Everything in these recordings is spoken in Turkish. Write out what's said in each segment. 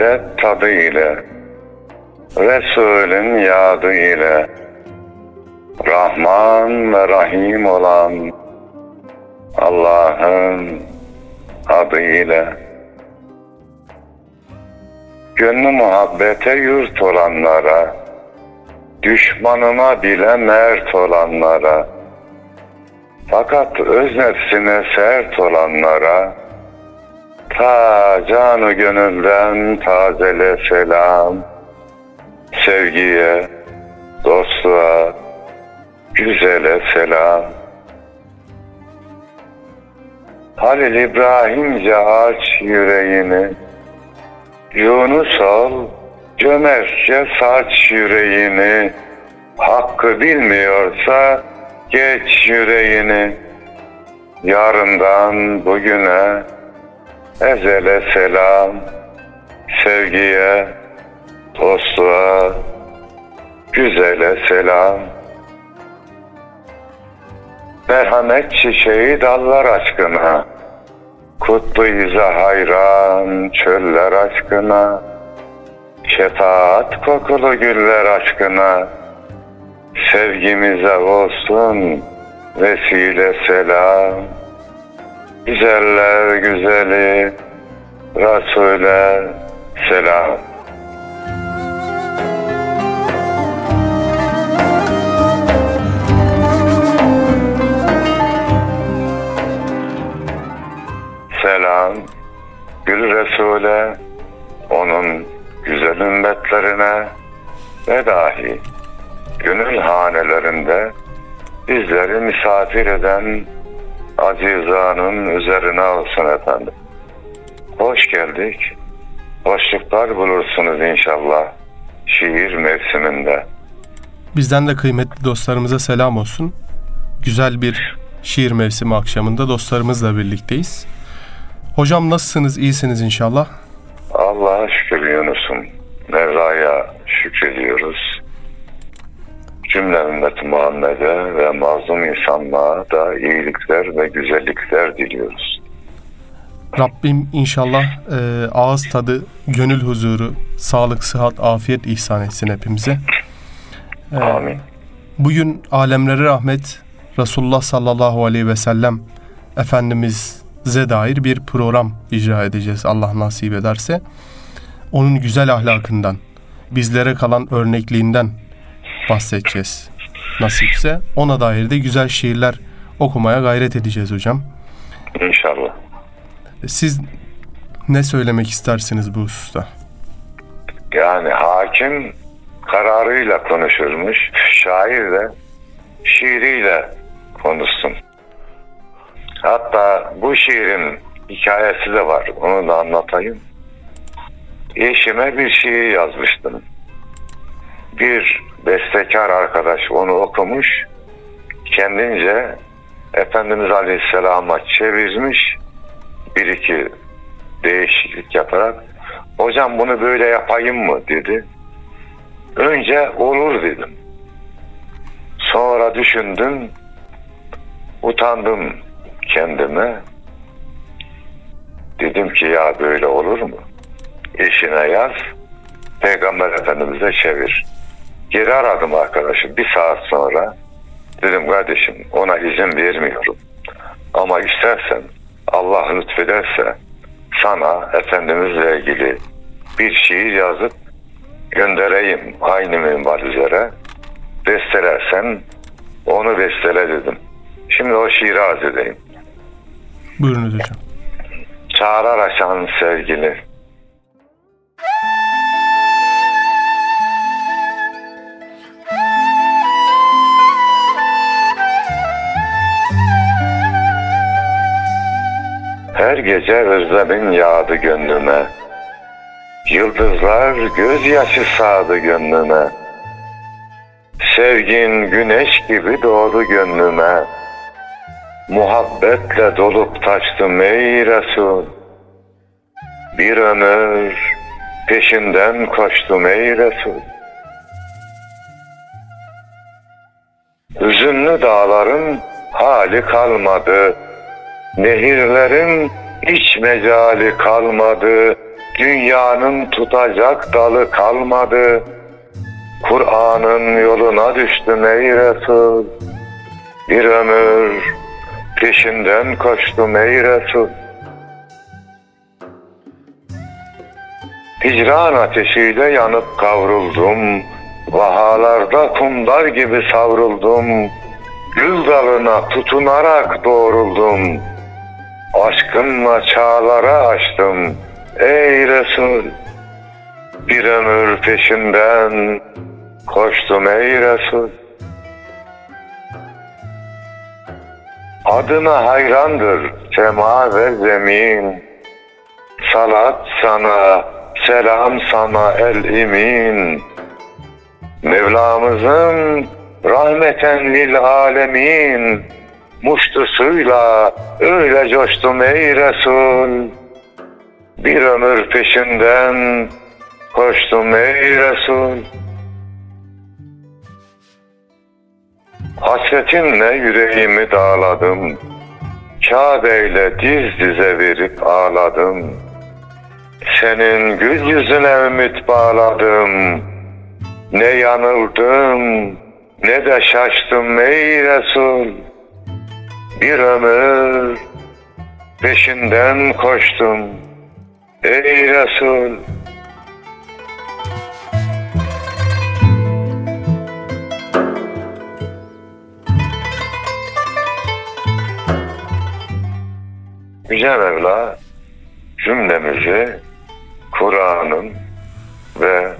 şehadet tadı ile Resulün yadı ile Rahman ve Rahim olan Allah'ın adıyla. Gönlü muhabbete yurt olanlara Düşmanıma bile mert olanlara Fakat öz nefsine sert olanlara Ta canı gönülden tazele selam. Sevgiye, dostluğa, güzele selam. Halil İbrahimce aç yüreğini. Yunus ol, cömertçe saç yüreğini. Hakkı bilmiyorsa geç yüreğini. Yarından bugüne ezele selam Sevgiye, dostluğa, güzele selam. Merhamet çiçeği dallar aşkına Kutlu yüze hayran çöller aşkına. Şefaat kokulu güller aşkına Sevgimize olsun vesile selam Güzeller güzeli Resul'e selam. Selam Gül Resul'e onun güzel ümmetlerine ve dahi gönül hanelerinde bizleri misafir eden azizanın üzerine olsun efendim. Hoş geldik. Hoşluklar bulursunuz inşallah şiir mevsiminde. Bizden de kıymetli dostlarımıza selam olsun. Güzel bir şiir mevsimi akşamında dostlarımızla birlikteyiz. Hocam nasılsınız? İyisiniz inşallah. Allah'a şükür Yunus'um. Mevla'ya şükrediyoruz. Cümle ümmeti Muhammed'e ve mazlum insanlığa da iyilikler ve güzellikler diliyoruz. Rabbim inşallah e, ağız tadı, gönül huzuru, sağlık, sıhhat, afiyet ihsan etsin hepimize. E, Amin. Bugün alemlere rahmet Resulullah sallallahu aleyhi ve sellem Efendimiz'e dair bir program icra edeceğiz Allah nasip ederse. Onun güzel ahlakından, bizlere kalan örnekliğinden bahsedeceğiz nasipse. Ona dair de güzel şiirler okumaya gayret edeceğiz hocam. İnşallah. Siz ne söylemek istersiniz bu hususta? Yani hakim kararıyla konuşurmuş, şair de şiiriyle konuşsun. Hatta bu şiirin hikayesi de var. Onu da anlatayım. Eşime bir şiir yazmıştım. Bir bestekar arkadaş onu okumuş. Kendince Efendimiz Aleyhisselam'a çevirmiş. Bir iki değişiklik yaparak hocam bunu böyle yapayım mı dedi. Önce olur dedim. Sonra düşündüm. Utandım kendime. Dedim ki ya böyle olur mu? Eşine yaz. Peygamber Efendimiz'e çevir. Geri aradım arkadaşım bir saat sonra. Dedim kardeşim ona izin vermiyorum. Ama istersen Allah lütfederse sana Efendimizle ilgili bir şiir yazıp göndereyim aynı minval üzere. Bestelersen onu bestele dedim. Şimdi o şiiri arz edeyim. Buyurunuz hocam. Çağırar aşan sevgili. Her gece özlemin yağdı gönlüme. Yıldızlar gözyaşı sağdı gönlüme. Sevgin güneş gibi doğdu gönlüme. Muhabbetle dolup taştım ey Resul. Bir ömür peşinden koştum ey Resul. Hüzünlü dağların hali kalmadı. Nehirlerin hiç mecali kalmadı. Dünyanın tutacak dalı kalmadı. Kur'an'ın yoluna düştüm ey Resul. Bir ömür peşinden koştum ey Resul. Hicran ateşiyle yanıp kavruldum. Vahalarda kumlar gibi savruldum. Gül dalına tutunarak doğruldum. Aşkınla çağlara açtım. Ey Resul. Bir ömür peşinden koştum ey Resul. Adına hayrandır sema ve zemin. Salat sana, selam sana el imin. Mevlamızın rahmeten lil alemin. Muştusuyla öyle coştum ey Resul. Bir ömür peşinden koştum ey Resul. Hasretinle yüreğimi dağladım. Kabe'yle diz dize verip ağladım. Senin gül yüzüne ümit bağladım. Ne yanıldım ne de şaştım ey Resul. Bir ömür peşinden koştum ey Resul. Yüce Mevla cümlemizi Kur'an'ın ve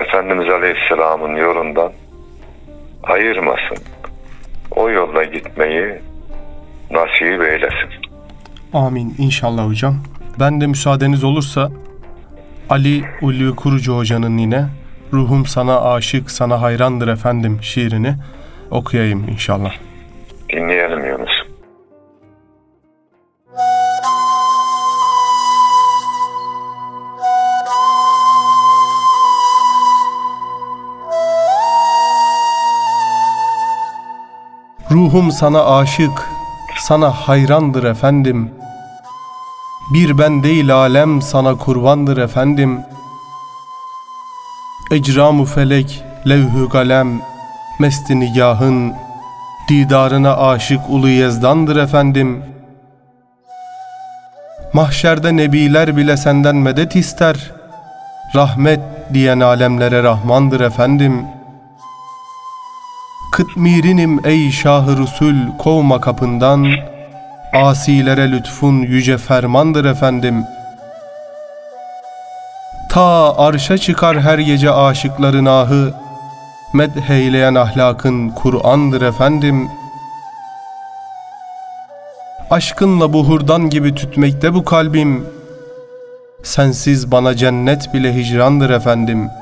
Efendimiz Aleyhisselam'ın yolundan ayırmasın. O yolda gitmeyi nasip eylesin. Amin inşallah hocam. Ben de müsaadeniz olursa Ali Ulvi Kurucu hocanın yine Ruhum sana aşık, sana hayrandır efendim şiirini okuyayım inşallah. Dinleyelim Yunus. Ruhum sana aşık, sana hayrandır efendim. Bir ben değil alem sana kurbandır efendim. Ecramu felek, levhü kalem, mesti nigahın, didarına aşık ulu yezdandır efendim. Mahşerde nebiler bile senden medet ister. Rahmet diyen alemlere Rahmandır efendim.'' Kıtmirinim ey Şah-ı Rusul kovma kapından. Asilere lütfun yüce fermandır efendim. Ta arşa çıkar her gece aşıkların ahı. Medheyleyen ahlakın Kur'an'dır efendim. Aşkınla buhurdan gibi tütmekte bu kalbim. Sensiz bana cennet bile hicrandır efendim.''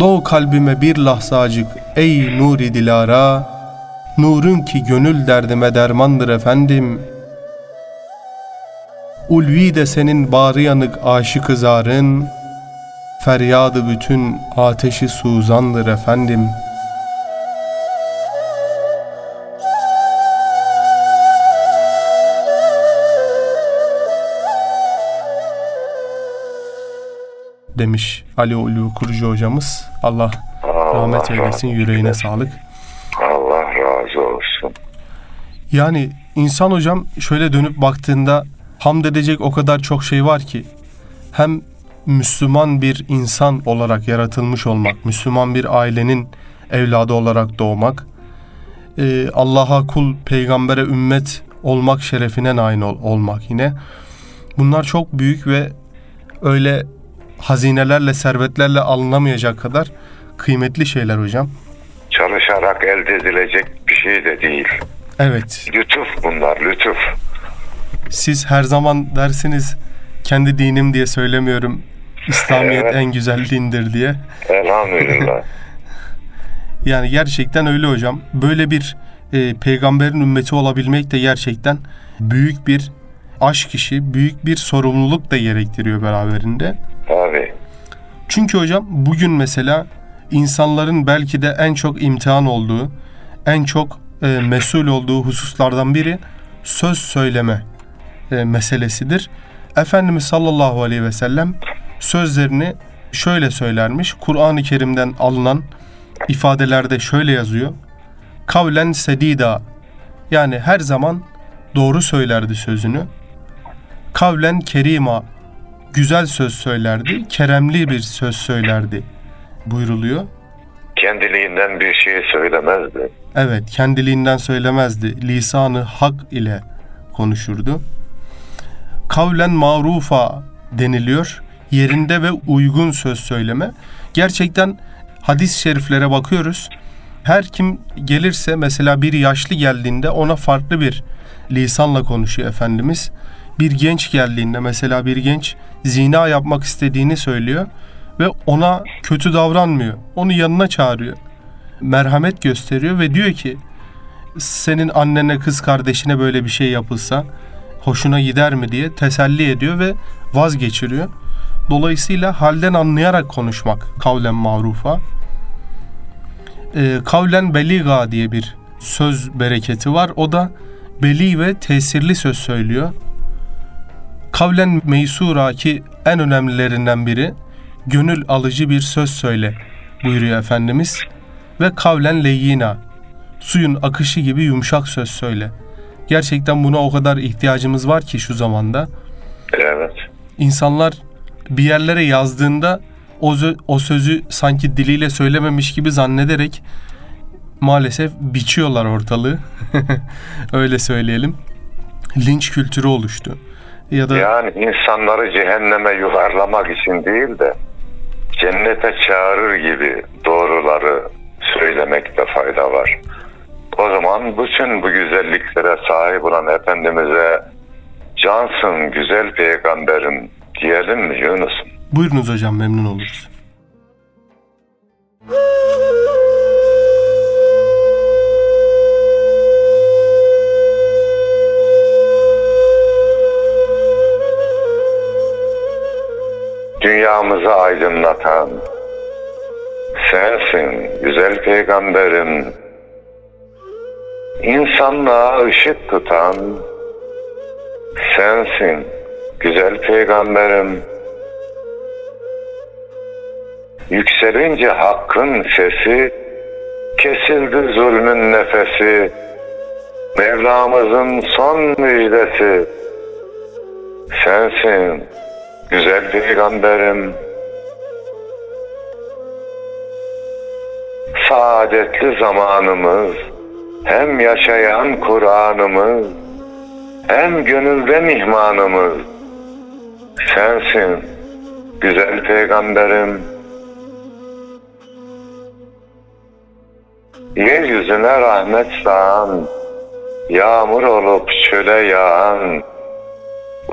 Doğ kalbime bir lahzacık ey nuri dilara. Nurun ki gönül derdime dermandır efendim. Ulvi de senin bağrı yanık aşık zarın. Feryadı bütün ateşi suzandır efendim demiş Ali Ulu Kurucu hocamız. Allah, Allah rahmet eylesin, yüreğine sağlık. Allah razı olsun. Yani insan hocam şöyle dönüp baktığında hamd edecek o kadar çok şey var ki hem Müslüman bir insan olarak yaratılmış olmak, Müslüman bir ailenin evladı olarak doğmak, e, Allah'a kul, peygambere ümmet olmak şerefine nail ol- olmak yine. Bunlar çok büyük ve öyle hazinelerle, servetlerle alınamayacak kadar kıymetli şeyler hocam. Çalışarak elde edilecek bir şey de değil. Evet, Lütuf bunlar, lütuf. siz her zaman dersiniz kendi dinim diye söylemiyorum. İslamiyet Evet. en güzel dindir diye. Elhamdülillah. Yani gerçekten öyle hocam. Böyle bir e, peygamberin ümmeti olabilmek de gerçekten büyük bir aşk işi, büyük bir sorumluluk da gerektiriyor beraberinde. Çünkü hocam bugün mesela insanların belki de en çok imtihan olduğu, en çok e, mesul olduğu hususlardan biri söz söyleme e, meselesidir. Efendimiz sallallahu aleyhi ve sellem sözlerini şöyle söylermiş. Kur'an-ı Kerim'den alınan ifadelerde şöyle yazıyor. Kavlen sedida yani her zaman doğru söylerdi sözünü. Kavlen kerima güzel söz söylerdi, keremli bir söz söylerdi buyruluyor. Kendiliğinden bir şey söylemezdi. Evet, kendiliğinden söylemezdi. Lisanı hak ile konuşurdu. Kavlen marufa deniliyor. Yerinde ve uygun söz söyleme. Gerçekten hadis-i şeriflere bakıyoruz. Her kim gelirse mesela bir yaşlı geldiğinde ona farklı bir lisanla konuşuyor Efendimiz. Bir genç geldiğinde mesela bir genç zina yapmak istediğini söylüyor ve ona kötü davranmıyor. Onu yanına çağırıyor merhamet gösteriyor ve diyor ki senin annene kız kardeşine böyle bir şey yapılsa hoşuna gider mi diye teselli ediyor ve vazgeçiriyor. Dolayısıyla halden anlayarak konuşmak kavlen marufa. Ee, kavlen beliga diye bir söz bereketi var. O da beli ve tesirli söz söylüyor. Kavlen meysura ki en önemlilerinden biri gönül alıcı bir söz söyle buyuruyor Efendimiz ve kavlen leyyina. Suyun akışı gibi yumuşak söz söyle. Gerçekten buna o kadar ihtiyacımız var ki şu zamanda. Evet. İnsanlar bir yerlere yazdığında o, o sözü sanki diliyle söylememiş gibi zannederek maalesef biçiyorlar ortalığı. Öyle söyleyelim. Linç kültürü oluştu. Ya da Yani insanları cehenneme yuvarlamak için değil de cennete çağırır gibi doğruları söylemekte fayda var. O zaman bütün bu güzelliklere sahip olan Efendimiz'e cansın güzel peygamberim diyelim mi Yunus'um? buyurunuz hocam memnun oluruz. Dünyamızı aydınlatan sensin güzel peygamberim. İnsanlığa ışık tutan sensin güzel peygamberim. Yükselince hakkın sesi, kesildi zulmün nefesi. Mevlamızın son müjdesi sensin güzel peygamberim. Saadetli zamanımız, hem yaşayan Kur'an'ımız, hem gönülde mihmanımız. Sensin güzel peygamberim. Yeryüzüne rahmet sağan, yağmur olup çöle yağan,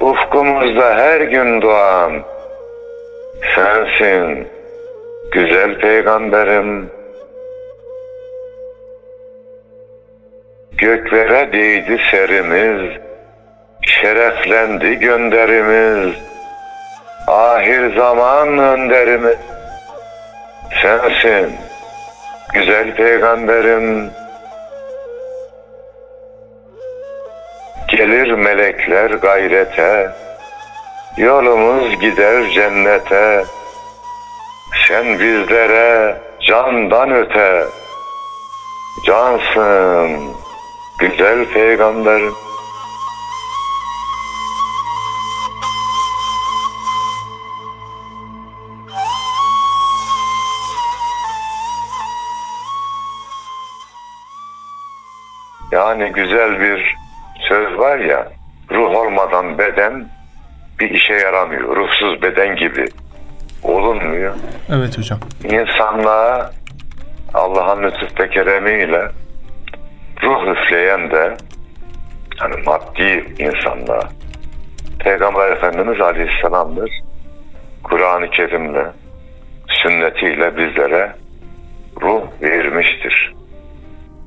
ufkumuzda her gün doğan, sensin güzel peygamberim. Göklere değdi serimiz, şereflendi gönderimiz, ahir zaman önderimiz. Sensin güzel peygamberim. Gelir melekler gayrete, yolumuz gider cennete. Sen bizlere candan öte, cansın güzel peygamberim. Yani güzel bir söz var ya, ruh olmadan beden bir işe yaramıyor. Ruhsuz beden gibi olunmuyor. Evet hocam. İnsanlığa Allah'ın lütuf ve keremiyle ruh üfleyen de hani maddi insanlığa Peygamber Efendimiz Aleyhisselam'dır. Kur'an-ı Kerim'le, sünnetiyle bizlere ruh vermiştir.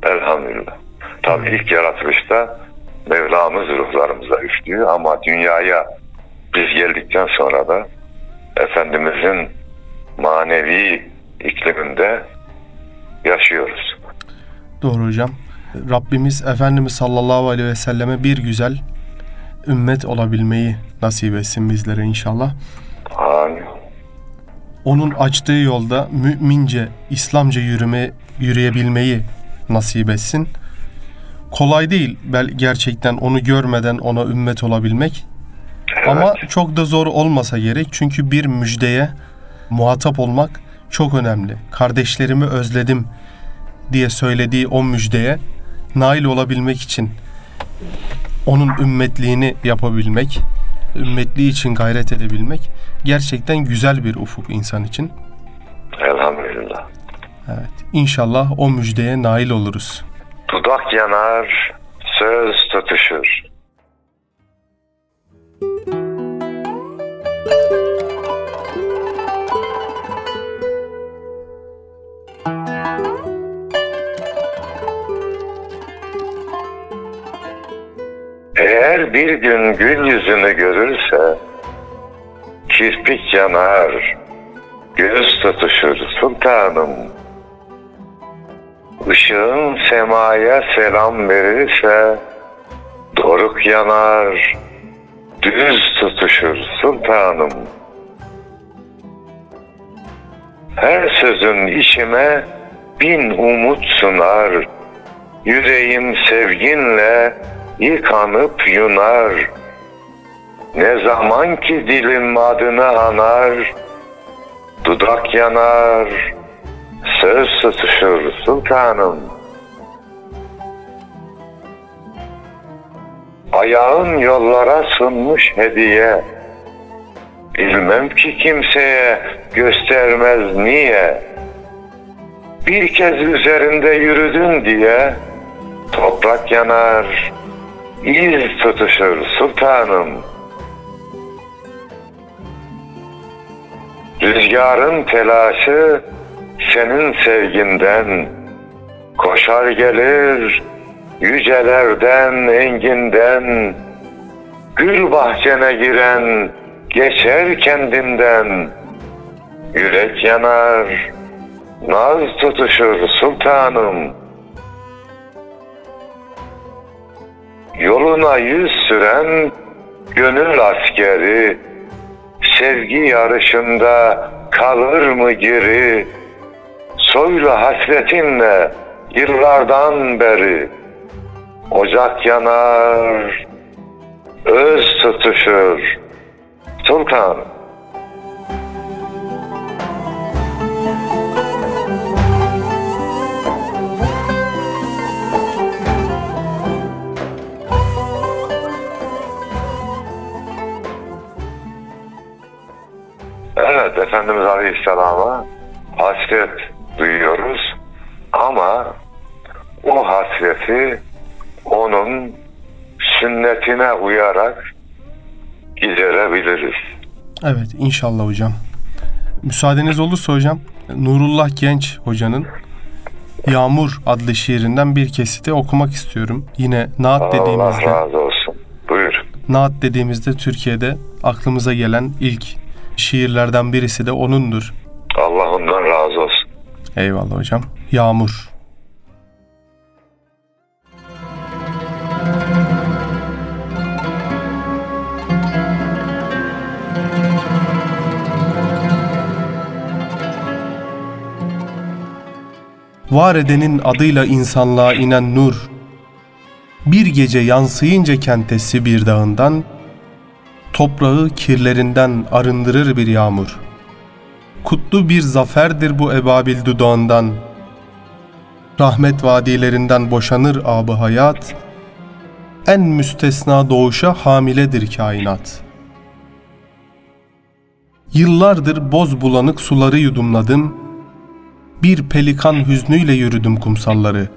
Elhamdülillah. Tabii ilk yaratılışta Mevlamız ruhlarımıza üflüyor ama dünyaya biz geldikten sonra da Efendimizin manevi ikliminde yaşıyoruz. Doğru hocam. Rabbimiz Efendimiz sallallahu aleyhi ve selleme bir güzel ümmet olabilmeyi nasip etsin bizlere inşallah. Amin. Onun açtığı yolda mümince, İslamca yürüme, yürüyebilmeyi nasip etsin. Kolay değil bel gerçekten onu görmeden ona ümmet olabilmek. Evet. Ama çok da zor olmasa gerek. Çünkü bir müjdeye muhatap olmak çok önemli. Kardeşlerimi özledim diye söylediği o müjdeye nail olabilmek için onun ümmetliğini yapabilmek, ümmetliği için gayret edebilmek gerçekten güzel bir ufuk insan için. Elhamdülillah. Evet. İnşallah o müjdeye nail oluruz. Dudak yanar, söz tutuşur. Eğer bir gün gül yüzünü görürse kirpik yanar, göz tutuşur sultanım. Işığın semaya selam verirse doruk yanar, düz tutuşur sultanım. Her sözün içime bin umut sunar, yüreğim sevginle yıkanıp yunar. Ne zaman ki dilim adını anar, dudak yanar, söz tutuşur sultanım. Ayağın yollara sunmuş hediye. Bilmem ki kimseye göstermez niye. Bir kez üzerinde yürüdün diye toprak yanar, iz tutuşur sultanım. Rüzgarın telaşı senin sevginden koşar gelir yücelerden enginden. Gül bahçene giren geçer kendinden. Yürek yanar naz tutuşur sultanım. Yoluna yüz süren gönül askeri sevgi yarışında kalır mı geri soylu hasretinle yıllardan beri ocak yanar öz tutuşur. Sultan. Evet Efendimiz Aleyhisselam'a hasret duyuyoruz ama o hasreti onun sünnetine uyarak giderebiliriz. Evet inşallah hocam. Müsaadeniz olursa hocam Nurullah Genç hocanın Yağmur adlı şiirinden bir kesiti okumak istiyorum. Yine Naat Allah dediğimizde razı olsun. Buyur. Naat dediğimizde Türkiye'de aklımıza gelen ilk şiirlerden birisi de onundur. Eyvallah hocam. Yağmur. Var edenin adıyla insanlığa inen nur, bir gece yansıyınca kente Sibir dağından, toprağı kirlerinden arındırır bir yağmur. Kutlu bir zaferdir bu ebabil dudağından. Rahmet vadilerinden boşanır abı hayat. En müstesna doğuşa hamiledir kainat. Yıllardır boz bulanık suları yudumladım. Bir pelikan hüznüyle yürüdüm kumsalları.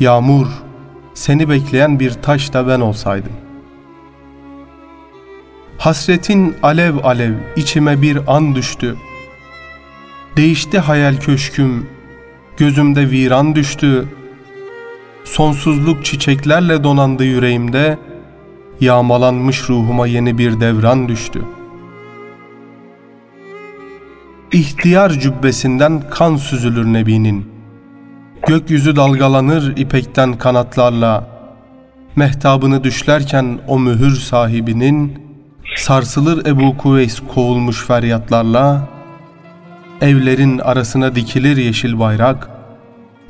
Yağmur, seni bekleyen bir taş da ben olsaydım. Hasretin alev alev içime bir an düştü. Değişti hayal köşküm, gözümde viran düştü. Sonsuzluk çiçeklerle donandı yüreğimde, yağmalanmış ruhuma yeni bir devran düştü. İhtiyar cübbesinden kan süzülür Nebi'nin. Gökyüzü dalgalanır ipekten kanatlarla. Mehtabını düşlerken o mühür sahibinin Sarsılır Ebu Kuveys kovulmuş feryatlarla, evlerin arasına dikilir yeşil bayrak,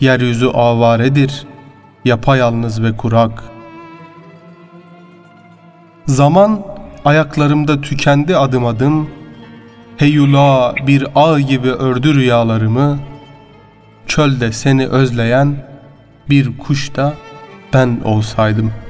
yeryüzü avaredir, yapayalnız ve kurak. Zaman ayaklarımda tükendi adım adım, heyula bir ağ gibi ördü rüyalarımı, çölde seni özleyen bir kuş da ben olsaydım.''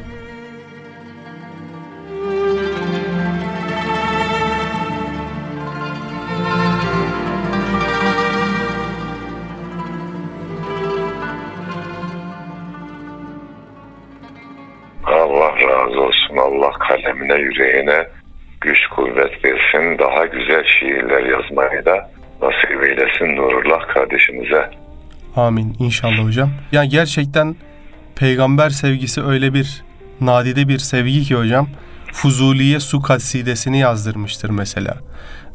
Yüreğine güç kuvvet versin. Daha güzel şiirler yazmayı da nasip eylesin Nurullah kardeşimize. Amin inşallah hocam. Yani gerçekten peygamber sevgisi öyle bir nadide bir sevgi ki hocam. Fuzuliye su kasidesini yazdırmıştır mesela.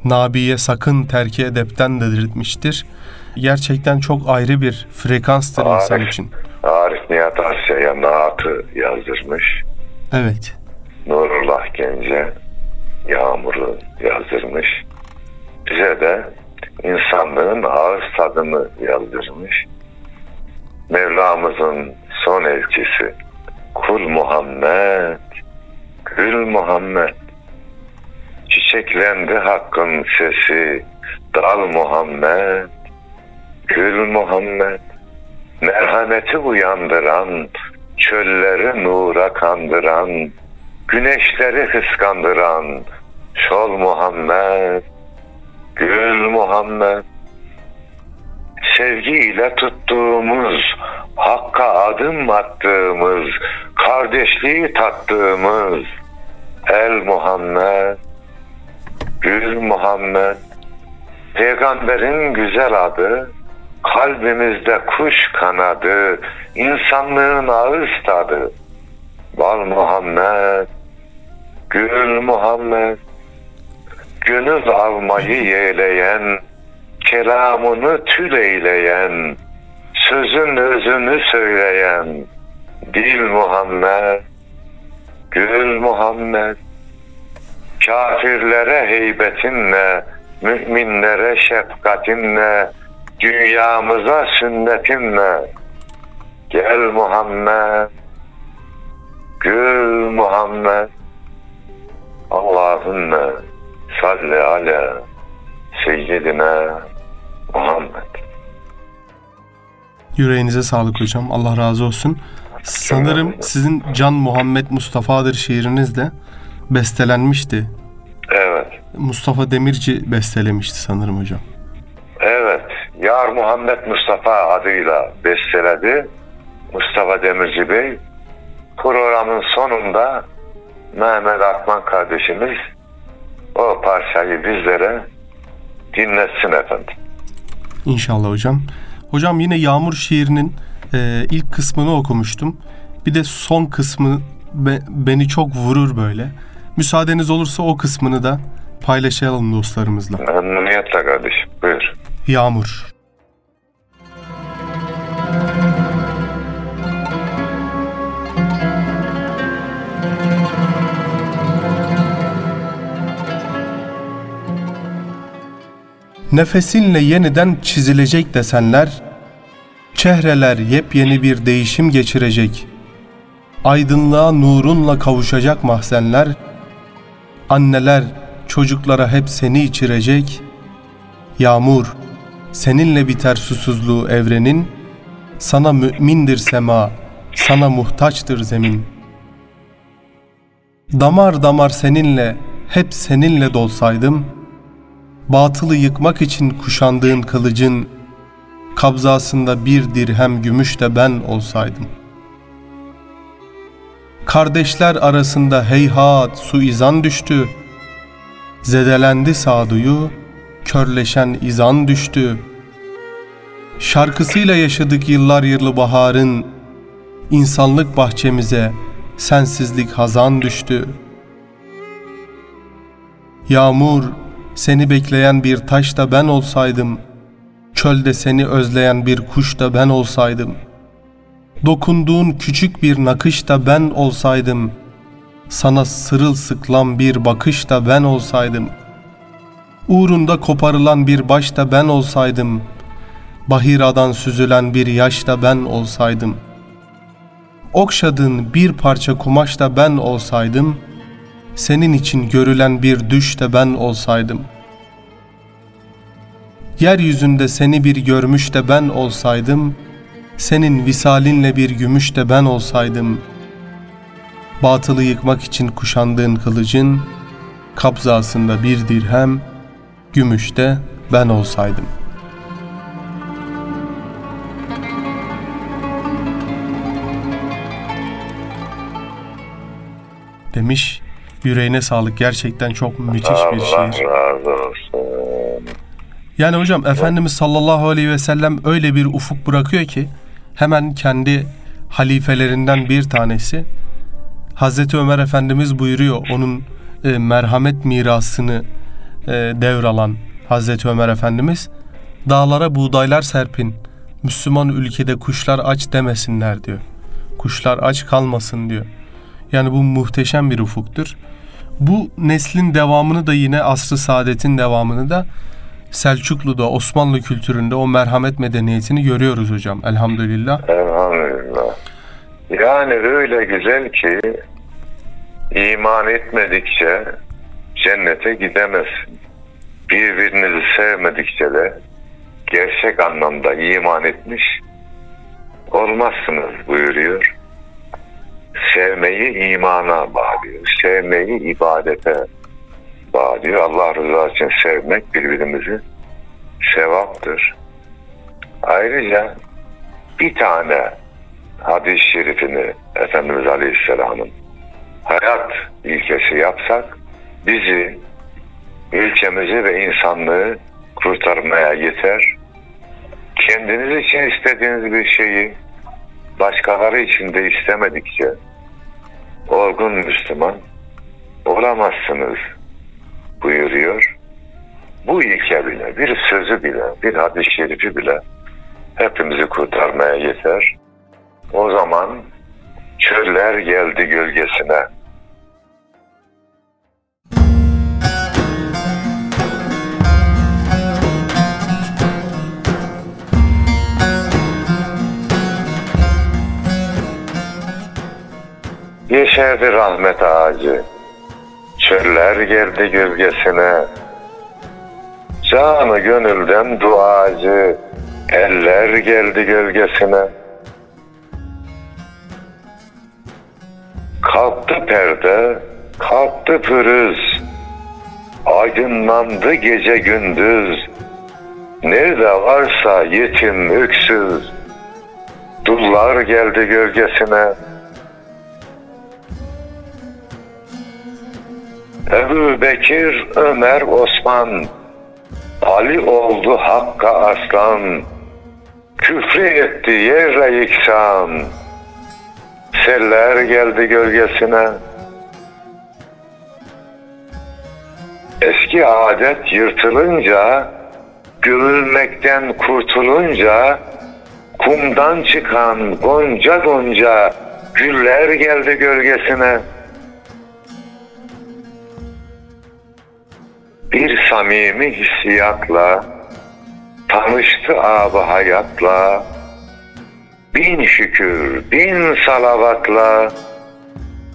Nabiye sakın terki edepten dedirtmiştir. Gerçekten çok ayrı bir frekanstır insan Arif, için. Arif Nihat Asya'ya naatı yazdırmış. Evet. Nurullah Gence Yağmur'u yazdırmış. Bize de insanlığın ağız tadını yazdırmış. Mevlamızın son elçisi Kul Muhammed Gül Muhammed Çiçeklendi hakkın sesi Dal Muhammed Gül Muhammed Merhameti uyandıran Çölleri nura kandıran Güneşleri kıskandıran Şol Muhammed Gül Muhammed. Sevgiyle tuttuğumuz Hakka adım attığımız Kardeşliği tattığımız El Muhammed Gül Muhammed. Peygamberin güzel adı Kalbimizde kuş kanadı insanlığın ağız tadı. Bal Muhammed Gül Muhammed Gönül almayı yeğleyen Kelamını tül eyleyen Sözün özünü söyleyen Dil Muhammed Gül Muhammed. Kafirlere heybetinle Müminlere şefkatinle Dünyamıza sünnetinle. Gel Muhammed Gül Muhammed Allahümme salli ala seyyidina Muhammed. Yüreğinize sağlık hocam. Allah razı olsun. Sanırım sizin Can Muhammed Mustafa'dır şiiriniz de bestelenmişti. Evet. Mustafa Demirci bestelemişti sanırım hocam. Evet. Yar Muhammed Mustafa adıyla besteledi. Mustafa Demirci Bey. Programın sonunda Mehmet Akman kardeşimiz o parçayı bizlere dinletsin efendim. İnşallah hocam. Hocam yine Yağmur şiirinin e, ilk kısmını okumuştum. Bir de son kısmı be- beni çok vurur böyle. Müsaadeniz olursa o kısmını da paylaşalım dostlarımızla. Memnuniyetle kardeşim. Buyur. Yağmur. Nefesinle yeniden çizilecek desenler, çehreler yepyeni bir değişim geçirecek. Aydınlığa nurunla kavuşacak mahzenler, anneler çocuklara hep seni içirecek. Yağmur, seninle biter susuzluğu evrenin, sana mümindir sema, sana muhtaçtır zemin. Damar damar seninle, hep seninle dolsaydım, batılı yıkmak için kuşandığın kılıcın, kabzasında bir dirhem gümüş de ben olsaydım. Kardeşler arasında heyhat suizan düştü, zedelendi sağduyu, körleşen izan düştü. Şarkısıyla yaşadık yıllar yılı baharın, insanlık bahçemize sensizlik hazan düştü. Yağmur, seni bekleyen bir taş da ben olsaydım, çölde seni özleyen bir kuş da ben olsaydım, dokunduğun küçük bir nakış da ben olsaydım, Sana sırılsıklam bir bakış da ben olsaydım. Uğrunda koparılan bir baş da ben olsaydım. Bahiradan süzülen bir yaş da ben olsaydım. Okşadığın bir parça kumaş da ben olsaydım. Senin için görülen bir düş de ben olsaydım. Yeryüzünde seni bir görmüş de ben olsaydım.'' senin visalinle bir gümüş de ben olsaydım. Batılı yıkmak için kuşandığın kılıcın, kabzasında bir dirhem, gümüş de ben olsaydım. Demiş, yüreğine sağlık gerçekten çok müthiş bir Allah şiir. razı olsun. Yani hocam Efendimiz sallallahu aleyhi ve sellem öyle bir ufuk bırakıyor ki hemen kendi halifelerinden bir tanesi Hazreti Ömer Efendimiz buyuruyor onun e, merhamet mirasını e, devralan Hazreti Ömer Efendimiz dağlara buğdaylar serpin Müslüman ülkede kuşlar aç demesinler diyor. Kuşlar aç kalmasın diyor. Yani bu muhteşem bir ufuktur. Bu neslin devamını da yine asr-ı saadetin devamını da Selçuklu'da, Osmanlı kültüründe o merhamet medeniyetini görüyoruz hocam elhamdülillah. Elhamdülillah. Yani öyle güzel ki iman etmedikçe cennete gidemezsin. Birbirinizi sevmedikçe de gerçek anlamda iman etmiş olmazsınız buyuruyor. Sevmeyi imana bağlıyor. Sevmeyi ibadete bağlıyor. Allah rızası için sevmek birbirimizi sevaptır. Ayrıca bir tane hadis-i şerifini Efendimiz Aleyhisselam'ın hayat ilkesi yapsak bizi, ülkemizi ve insanlığı kurtarmaya yeter. Kendiniz için istediğiniz bir şeyi başkaları için de istemedikçe olgun Müslüman olamazsınız buyuruyor. Bu ilke bile, bir sözü bile, bir hadis-i şerifi bile hepimizi kurtarmaya yeter. O zaman çöller geldi gölgesine. Yeşerdi rahmet ağacı. Çöller geldi gölgesine. Canı gönülden duacı. Eller geldi gölgesine. Kalktı perde, kalktı pürüz. Aydınlandı gece gündüz. Nerede varsa yetim öksüz. Dullar geldi gölgesine. Ebu Bekir, Ömer, Osman, Ali oldu Hakk'a aslan, küfrü etti yerle yeksan, seller geldi gölgesine. Eski adet yırtılınca, gömülmekten kurtulunca, kumdan çıkan gonca gonca güller geldi gölgesine.'' Bir samimi hissiyatla tanıştı ab hayatla bin şükür bin salavatla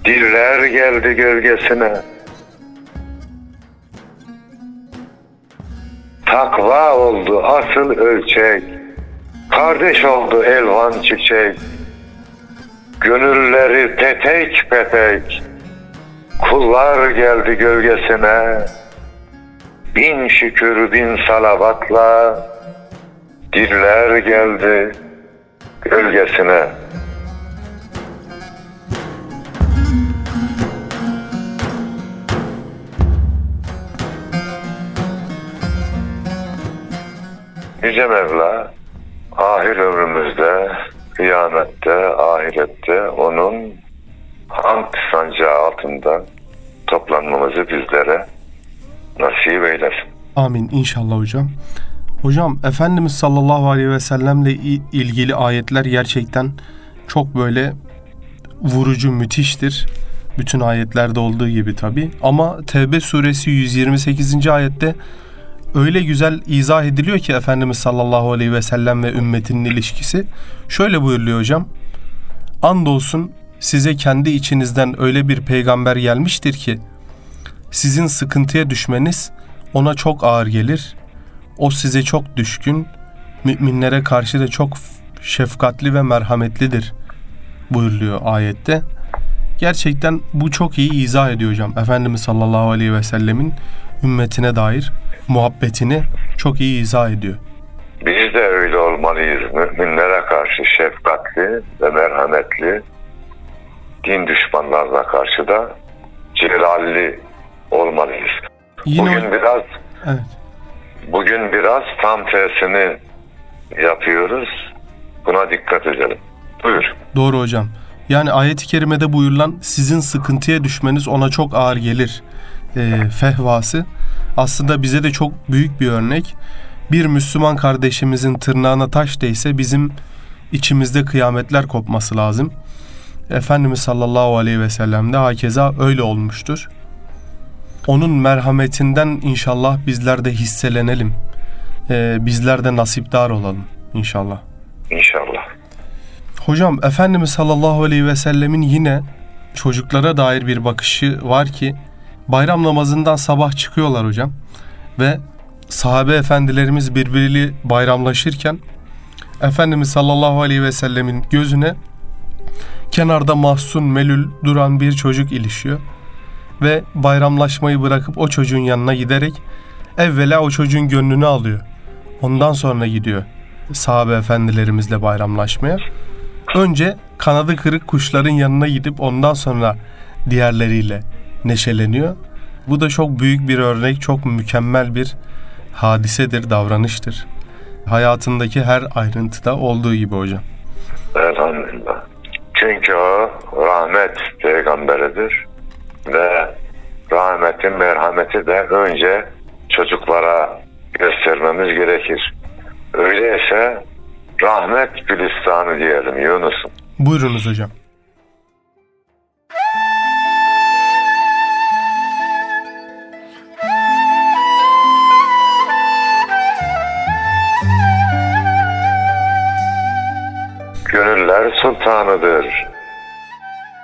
diller geldi gölgesine. Takva oldu asıl ölçek kardeş oldu elvan çiçek. Gönülleri petek petek kullar geldi gölgesine bin şükür bin salavatla diller geldi gölgesine. Yüce Mevla ahir ömrümüzde, kıyamette, ahirette onun hamd sancağı altında toplanmamızı bizlere nasip eylesin. Amin inşallah hocam. Hocam Efendimiz sallallahu aleyhi ve sellemle ilgili ayetler gerçekten çok böyle vurucu, müthiştir. Bütün ayetlerde olduğu gibi tabi. Ama Tevbe suresi 128. ayette öyle güzel izah ediliyor ki Efendimiz sallallahu aleyhi ve sellem ve ümmetinin ilişkisi. Şöyle buyuruluyor hocam. Andolsun size kendi içinizden öyle bir peygamber gelmiştir ki sizin sıkıntıya düşmeniz ona çok ağır gelir. O size çok düşkün, müminlere karşı da çok şefkatli ve merhametlidir buyuruluyor ayette. Gerçekten bu çok iyi izah ediyor hocam. Efendimiz sallallahu aleyhi ve sellemin ümmetine dair muhabbetini çok iyi izah ediyor. Biz de öyle olmalıyız. Müminlere karşı şefkatli ve merhametli, din düşmanlarına karşı da celalli olmalıyız. Yine bugün biraz evet. bugün biraz tam tersini yapıyoruz. Buna dikkat edelim. Buyur. Doğru hocam. Yani ayet-i kerimede buyurulan sizin sıkıntıya düşmeniz ona çok ağır gelir e, fehvası aslında bize de çok büyük bir örnek. Bir Müslüman kardeşimizin tırnağına taş değse bizim içimizde kıyametler kopması lazım. Efendimiz sallallahu aleyhi ve sellem de hakeza öyle olmuştur. Onun merhametinden inşallah bizler de hisselenelim. Ee, bizler de nasipdar olalım inşallah. İnşallah. Hocam Efendimiz sallallahu aleyhi ve sellemin yine çocuklara dair bir bakışı var ki bayram namazından sabah çıkıyorlar hocam ve sahabe efendilerimiz birbiriyle bayramlaşırken Efendimiz sallallahu aleyhi ve sellemin gözüne kenarda mahzun melül duran bir çocuk ilişiyor ve bayramlaşmayı bırakıp o çocuğun yanına giderek evvela o çocuğun gönlünü alıyor. Ondan sonra gidiyor sahabe efendilerimizle bayramlaşmaya. Önce kanadı kırık kuşların yanına gidip ondan sonra diğerleriyle neşeleniyor. Bu da çok büyük bir örnek, çok mükemmel bir hadisedir, davranıştır. Hayatındaki her ayrıntıda olduğu gibi hocam. Elhamdülillah. Çünkü o rahmet peygamberidir ve rahmetin merhameti de önce çocuklara göstermemiz gerekir. Öyleyse rahmet gülistanı diyelim Yunus'um. Buyurunuz hocam. Gönüller sultanıdır.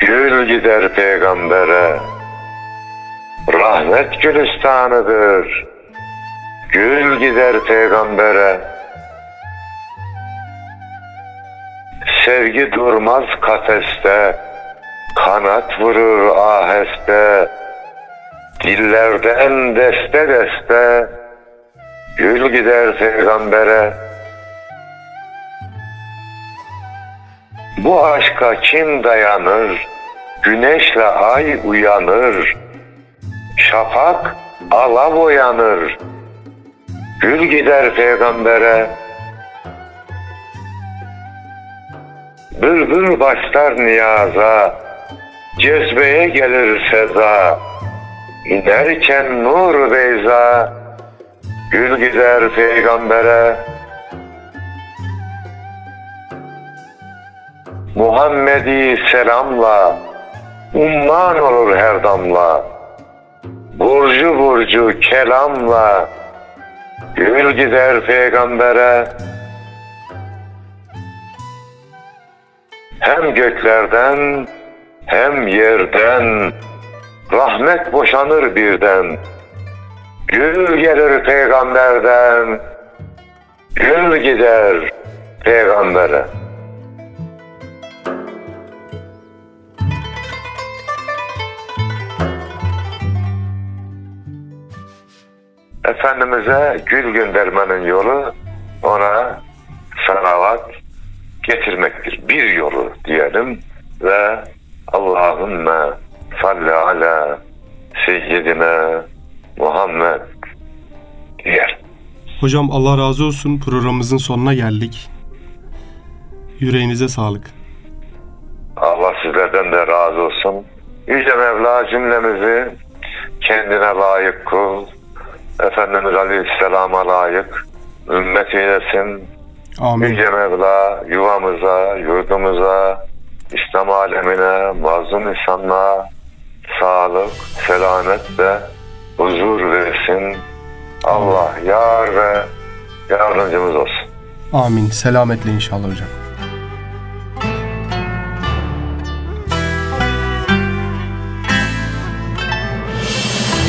Gül gider peygambere. Rahmet gülistanıdır. Gül gider peygambere. Sevgi durmaz kafeste. Kanat vurur aheste. Dillerden deste deste. Gül gider peygambere. Bu aşka kim dayanır? Güneşle ay uyanır. Şafak alav uyanır. Gül gider peygambere. Bülbül başlar niyaza. Cezbeye gelir seza. İnerken nur beyza. Gül gider peygambere. Muhammedi selamla umman olur her damla. Burcu burcu kelamla gül gider peygambere. Hem göklerden hem yerden rahmet boşanır birden. Gül gelir peygamberden, gül gider peygambere. Efendimiz'e gül göndermenin yolu ona salavat getirmektir. Bir yolu diyelim ve Allahümme salli ala seyyidina Muhammed diyelim. Hocam Allah razı olsun programımızın sonuna geldik. Yüreğinize sağlık. Allah sizlerden de razı olsun. Yüce Mevla cümlemizi kendine layık kul. Efendimiz Aleyhisselam'a layık ümmet eylesin. Amin. Yüce Mevla yuvamıza, yurdumuza, İslam alemine, mazlum insanlığa sağlık, selamet ve huzur versin. Allah yar ve yardımcımız olsun. Amin. Selametle inşallah hocam.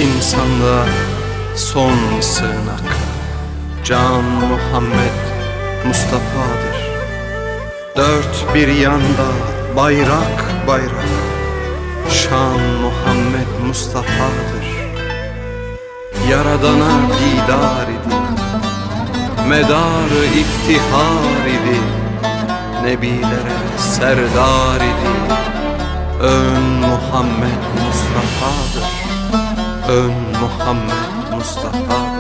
İnsanlığa son sığınak. Can Muhammed Mustafa'dır. Dört bir yanda bayrak bayrak. Şan Muhammed Mustafa'dır. Yaradana didar idi. Medarı iftihar idi. Nebilere serdar idi. Ön Muhammed Mustafa'dır. Ön Muhammed Mustafa'dır